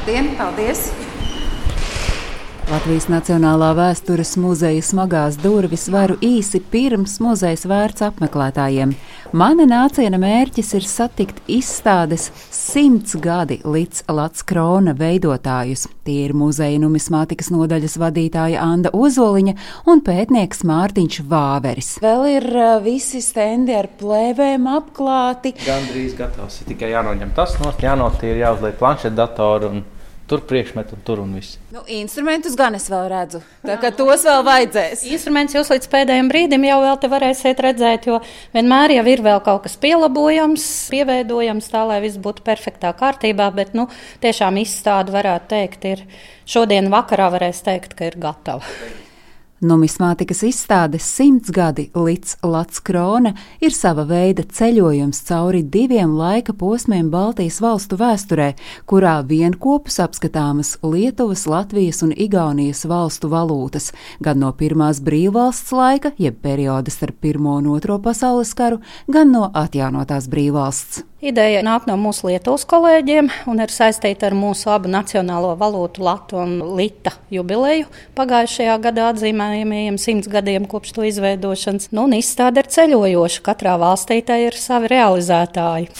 Labdien, paldies! Latvijas Nacionālā vēstures muzeja smagās durvis varu īsi pirms muzeja vērts apmeklētājiem. Mana nāciena mērķis ir satikt izstādes simts gadi līdz Latvijas krona veidotājus. Tie ir muzeja numismātikas nodaļas vadītāja Anna Ozoliņa un pētnieks Mārtiņš Vāveris. Vēl ir uh, visi stendi ar plēvēm apklāti. Gan drīz gatavs, tikai jānoņem tas no, jānotīra, jāuzliek planšetdatoru un tur priekšmetu un tur un viss. Nu, instrumentus gan es vēl redzu. Tā kā tos vēl vajadzēs. Instruments jūs līdz pēdējiem brīdim jau vēl te varēsiet redzēt, jo vienmēr jau ir vēl kaut kas pielabojams, pieveidojams tā, lai viss būtu perfektā kārtībā, bet nu, tiešām izstāde varētu teikt, ir šodien vakarā varēs teikt, ka ir gatava. Numismātikas izstādes simts gadi līdz Latvijas krona ir sava veida ceļojums cauri diviem laika posmiem Baltijas valstu vēsturē, kurā vienopus apskatāmas Lietuvas, Latvijas un Igaunijas valstu valūtas, gan no pirmās brīvvalsts laika, jeb perioda starp Pirmo un Otro pasaules karu, gan no atjaunotās brīvvalsts. Ideja nāk no mūsu Lietuvas kolēģiem un ir saistīta ar mūsu abu nacionālo valūtu, Latu un Lita jubileju. Pagājušajā gadā atzīmējamajiem simts gadiem kopš to izveidošanas. Nu, un izstāde ir ceļojoša. Katrā valstī tā ir savi realizētāji.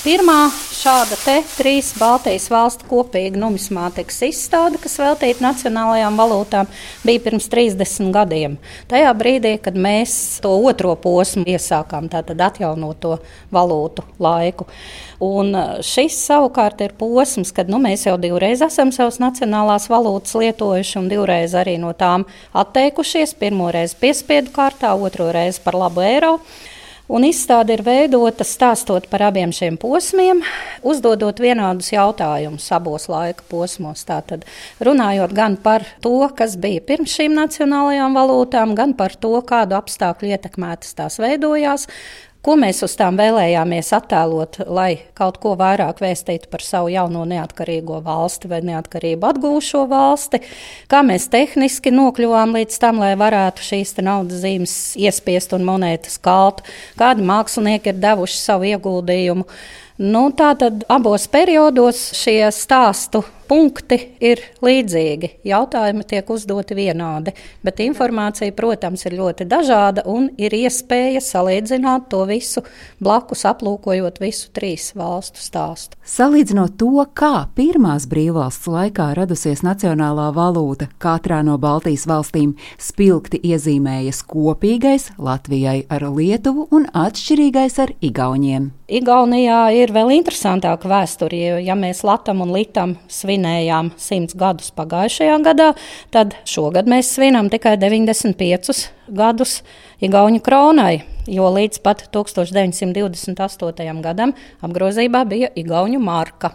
Pirmā šāda te trīs Baltijas valstu kopīga numismātikas izstāde, kas veltīta nacionālajām valūtām, bija pirms 30 gadiem. Tajā brīdī, kad mēs to otro posmu iesākām, tātad atjaunoto valūtu laiku. Un šis savukārt ir posms, kad nu, mēs jau divreiz esam savas nacionālās valūtas lietojuši un divreiz arī no tām atteikušies. Pirmo reizi piespiedu kārtā, otro reizi par labu eiro. Un izstāde ir veidota stāstot par abiem šiem posmiem, uzdodot vienādus jautājumus abos laika posmos. Tātad runājot gan par to, kas bija pirms šīm nacionālajām valūtām, gan par to, kādu apstākļu ietekmētas tās veidojās, Ko mēs uz tām vēlējāmies attēlot, lai kaut ko vairāk vēstītu par savu jauno neatkarīgo valsti vai neatkarību atgūšo valsti, kā mēs tehniski nokļuvām līdz tam, lai varētu šīs naudas zīmes iespiest un monētas kalt, kādi mākslinieki ir devuši savu ieguldījumu. Nu, Tātad abos periodos šie stāstu punkti ir līdzīgi. Jautājumi tiek uzdoti vienādi, bet informācija, protams, ir ļoti dažāda un ir iespēja salīdzināt to visu blakus, aplūkojot visu trīs valstu stāstu. Salīdzinot to, kā pirmās brīvvalsts laikā radusies nacionālā valūta, katrā no Baltijas valstīm spilgti iezīmējas kopīgais Latvijai ar Lietuvu un atšķirīgais ar Igauniem. Igaunijā ir vēl interesantāka vēsture. Jo, ja mēs Latvijam un Litam svinējām simts gadus pagājušajā gadā, tad šogad mēs svinam tikai 95 gadus Igaunijas kronai. Jo līdz pat 1928. gadam apgrozībā bija Igaunijas marka.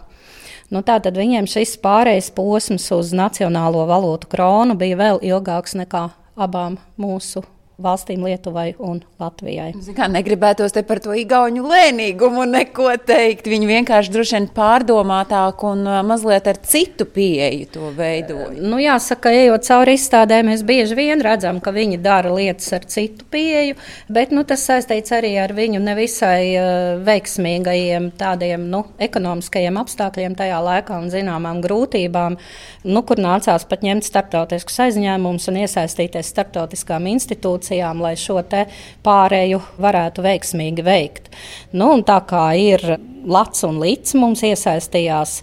Nu, Tātad viņiem šis pārējais posms uz nacionālo valūtu kronu bija vēl ilgāks nekā abām mūsu valstīm, Lietuvai un Latvijai. Kā negribētos te par to igauņu lēnīgumu neko teikt. Viņi vienkārši droši vien pārdomātāk un uh, mazliet ar citu pieeju to veidoja. Nu, jāsaka, ejot cauri izstādē, mēs bieži vien redzam, ka viņi dara lietas ar citu pieeju, bet nu, tas saistīts arī ar viņu nevisai uh, veiksmīgajiem tādiem nu, ekonomiskajiem apstākļiem tajā laikā un zināmām grūtībām, nu, kur nācās pat ņemt starptautiskus aizņēmumus un iesaistīties starptautiskām institūcijām institūcijām, lai šo pārēju varētu veiksmīgi veikt. Nu, tā kā ir Lats un Līts mums iesaistījās.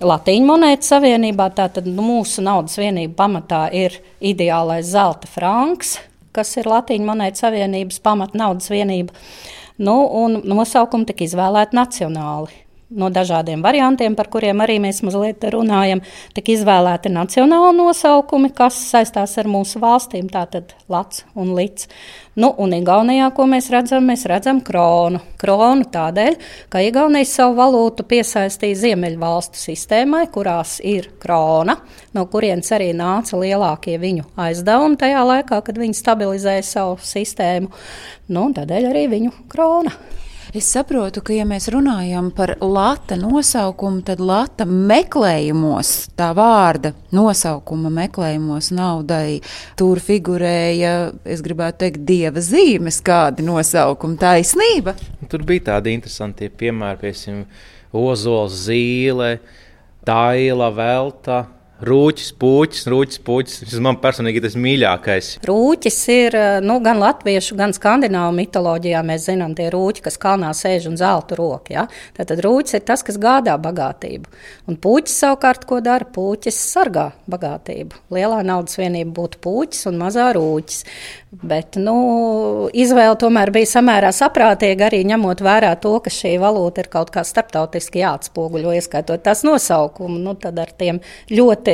Latvijas monētas savienībā tātad nu, mūsu naudas vienība pamatā ir ideālais zelta franks, kas ir Latvijas monētas savienības pamatnaudas naudas vienība. Nu, un nosaukumi tika izvēlēti nacionāli no dažādiem variantiem, par kuriem arī mēs mazliet runājam, tika izvēlēti nacionāli nosaukumi, kas saistās ar mūsu valstīm, tātad Latvijas un Līts. Nu, un Igaunijā, ko mēs redzam, mēs redzam kronu. Kronu tādēļ, ka Igaunija savu valūtu piesaistīja Ziemeļvalstu sistēmai, kurās ir krona, no kurienes arī nāca lielākie viņu aizdevumi tajā laikā, kad viņi stabilizēja savu sistēmu. Nu, tādēļ arī viņu krona. Es saprotu, ka, ja mēs runājam par lata nosaukumu, tad lata meklējumos, tā vārda nosaukuma meklējumos naudai, tur figurēja, es gribētu teikt, dieva zīmes, kādi nosaukumi taisnība. Tur bija tādi interesanti piemēri, piemēram, ozols, zīle. Daila, Velta, Rūķis, puķis, rūķis, puķis. Tas man personīgi tas mīļākais. Rūķis ir eh, nu, gan latviešu, gan skandināvu mitoloģijā. Mēs zinām, tie rūķi, kas kalnā sēž un zelta roka. Ja? Tātad rūķis ir tas, kas gādā bagātību. Un puķis savukārt, ko dara? Puķis sargā bagātību. Lielā naudas vienība būtu puķis un mazā rūķis. Bet nu, izvēle tomēr bija samērā saprātīga, arī ņemot vērā to, ka šī valūta ir kaut kā starptautiski jāatspoguļo, ieskaitot tās nosaukumu. Nu, tad ar tiem ļoti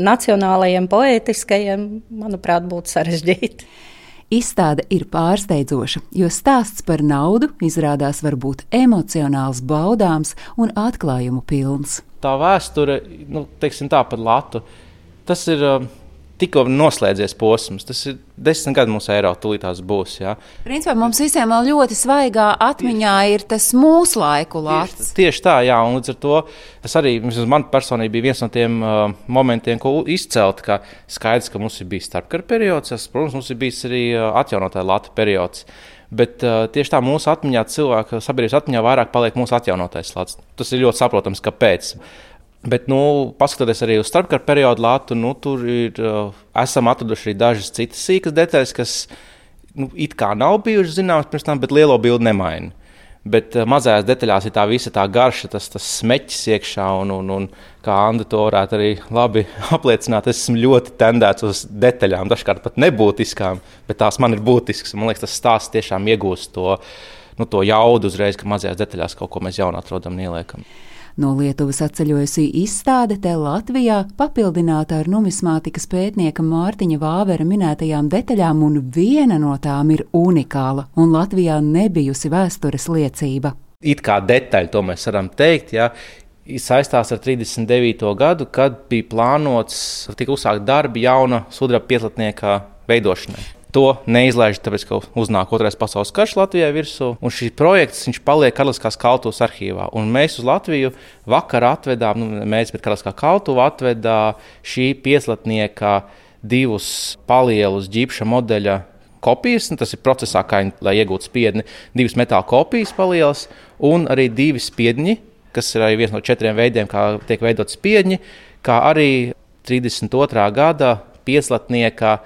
nacionālajiem, poetiskajiem, manuprāt, būtu sarežģīti. Izstāde ir pārsteidzoša, jo stāsts par naudu izrādās var būt emocionāls, baudāms un atklājumu pilns. Tā vēsture, nu, teiksim tā par Latviju, tas ir. Uh, tikko noslēdzies posms. Tas ir desmit gadi mūsu eiro, tūlīt tās būs. Jā. Principā mums visiem vēl ļoti svaigā atmiņā ir tas mūsu laiku lācis. Tieši, tieši tā, jā, un līdz ar to tas arī man personīgi bija viens no tiem uh, momentiem, ko izcelt, ka skaidrs, ka mums ir bijis starpkara periods, es, protams, mums ir bijis arī uh, atjaunotā lata periods. Bet uh, tieši tā mūsu atmiņā, cilvēka sabiedrības atmiņā, vairāk paliek mūsu atjaunotais lats. Tas ir ļoti saprotams, kāpēc. Bet, nu, paskatoties arī uz starpkara periodu Latviju, nu, tur ir, uh, esam atraduši arī dažas citas sīkas detaļas, kas nu, it kā nav bijušas zināmas pirms tam, bet lielo bildi nemaina. Bet uh, mazajās detaļās ir tā visa tā garša, tas, tas smeķis iekšā, un, un, un kā Anna to varētu arī labi apliecināt, es esmu ļoti tendēts uz detaļām, dažkārt pat nebūtiskām, bet tās man ir būtiskas. Man liekas, tas stāsts tiešām iegūst to, nu, to jaudu uzreiz, ka mazajās detaļās kaut ko mēs jaunu atrodam un ieliekam. No Lietuvas atceļojusī izstāde te Latvijā papildināta ar numismātikas pētnieka Mārtiņa Vāvera minētajām detaļām, un viena no tām ir unikāla un Latvijā nebijusi vēstures liecība. It kā detaļa, to mēs varam teikt, ja, saistās ar 39. gadu, kad bija plānots, tika uzsākt darbi jauna sudraba pietlatnieka veidošanai. To neizlaiž, tāpēc, ka uznāk otrais pasaules karš Latvijai virsū. Un šis projekts paliek Karaliskās kaltuvas arhīvā. Un mēs uz Latviju vakar atvedām, nu, mēs, bet Karaliskā kaltuva atvedā šī pieslatnieka divus palielus ģipša modeļa kopijas, tas ir procesā, kā lai iegūtu spiedni, divas metāla kopijas palielas un arī divi spiedņi, kas ir viens no četriem veidiem, kā tiek veidot spiedņi, kā arī 32. gada pieslatnieka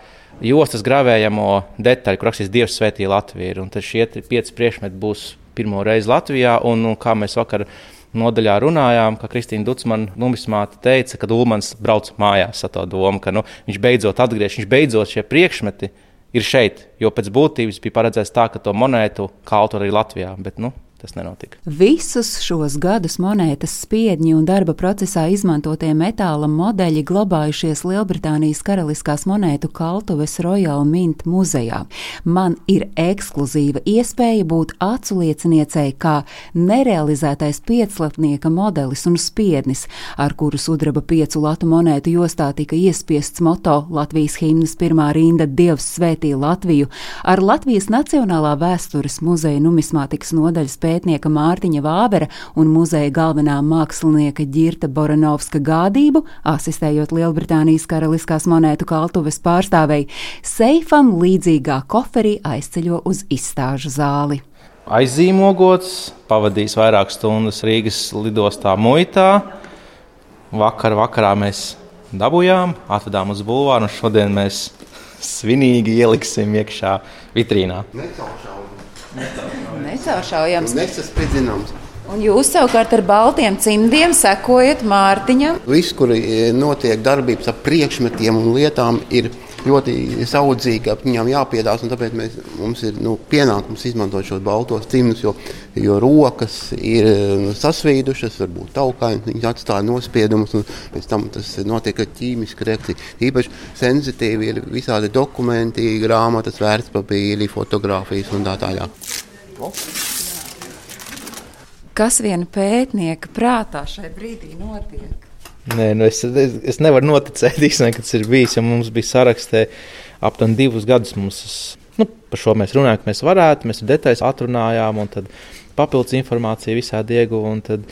jostas gravējamo detaļu, kur rakstīts Dievs svētī Latviju. Un tad šie pieci priekšmeti būs pirmo reizi Latvijā. Un, un kā mēs vakar nodaļā runājām, ka Kristīna Dutsmana numismāte teica, ka Ulmans brauc mājās ar to domu, ka nu, viņš beidzot atgriežas, viņš beidzot šie priekšmeti ir šeit. Jo pēc būtības bija paredzēts tā, ka to monētu kaltu arī Latvijā. Bet, nu, tas nenotika. Visus šos gadus monētas spiedņi un darba procesā izmantotie metāla modeļi glabājušies Lielbritānijas Karaliskās monētu kaltuves Royal Mint muzejā. Man ir ekskluzīva iespēja būt aculieciniecei kā nerealizētais pieclatnieka modelis un spiednis, ar kuru sudraba piecu latu monētu jostā tika iespiests moto Latvijas himnas pirmā rinda Dievs svētī Latviju ar Latvijas Nacionālā vēstures muzeja numismātikas nodaļas pēc pētnieka Mārtiņa Vāvera un muzeja galvenā mākslinieka Girta Boranovska gādību, asistējot Lielbritānijas karaliskās monētu kaltuves pārstāvei, seifam līdzīgā koferī aizceļo uz izstāžu zāli. Aizīmogots, pavadījis vairākas stundas Rīgas lidostā muitā. Vakar vakarā mēs dabūjām, atvedām uz bulvāru, un šodien mēs svinīgi ieliksim iekšā vitrīnā. Necaušā Necauršaujams. Nesaspridzināms. Un jūs savukārt ar baltiem cimdiem sekojat Mārtiņam? Viss, kur e, notiek darbības ar priekšmetiem un lietām, ir ļoti saudzīgi, ap viņām jāpiedās. Tāpēc mēs, mums ir nu, pienākums izmantot šos baltos cimdus, jo, jo rokas ir nu, sasvīdušas, varbūt taukainas, viņas atstāja nospiedumus, un pēc tam tas notiek ar ķīmisku reakciju. Īpaši sensitīvi ir visādi dokumenti, grāmatas, vērtspapīri, fotografijas un tā tālāk. Kas viena pētnieka prātā šai brīdī notiek? Nē, nu es, es, es nevaru noticēt, īstenībā, ka tas ir bijis. Ja mums bija sarakstē aptuveni divus gadus. Mums, nu, par šo mēs runājām, ka mēs varētu, mēs detaļas atrunājām, un tad papildus informāciju visādi ieguva. Tad,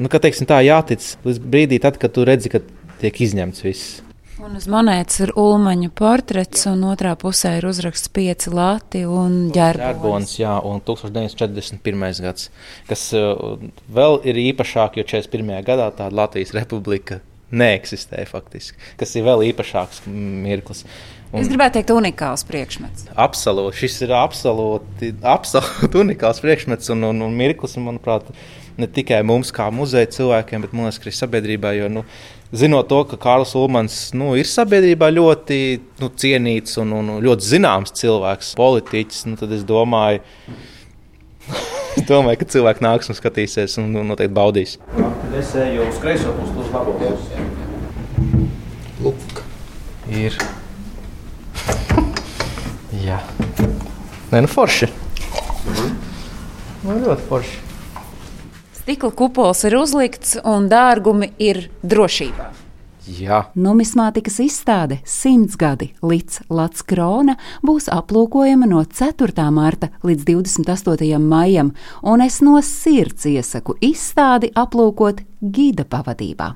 nu, kā teiksim, tā jātic līdz brīdī, tad, kad tu redzi, ka tiek izņemts viss. Un uz monētas ir ulmaņa portrets, un otrā pusē ir uzraksts pieci lati un ģērbons. Jā, un 1941. gads, kas uh, vēl ir īpašāk, jo 41. gadā tāda Latvijas republika neeksistē faktiski, kas ir vēl īpašāks mirklis. Un es gribētu teikt, unikāls priekšmets. Absolūti, šis ir absolūti, absolūti unikāls priekšmets un, un, un mirklis, un, manuprāt, ne tikai mums, kā muzeja cilvēkiem, bet man liekas, arī sabiedrībai. Jo, nu, zinot to, ka Kārlis Ulmans nu, ir sabiedrībā ļoti nu, cienīts un, un ļoti zināms cilvēks, politiķis, nu, tad es domāju, es domāju, ka cilvēki nāks un skatīsies un, un noteikti baudīs. Tad es eju uz kreiso pusi, uz labo pusi. Lūk. Ir. Jā. Nē, nu forši. Mhm. Nu, ļoti forši. Stikla kupols ir uzlikts un dārgumi ir drošībā. Jā. Numismātikas izstāde simts gadi līdz Latvijas krona būs aplūkojama no 4. marta līdz 28. maijam, un es no sirds iesaku izstādi aplūkot gida pavadībā.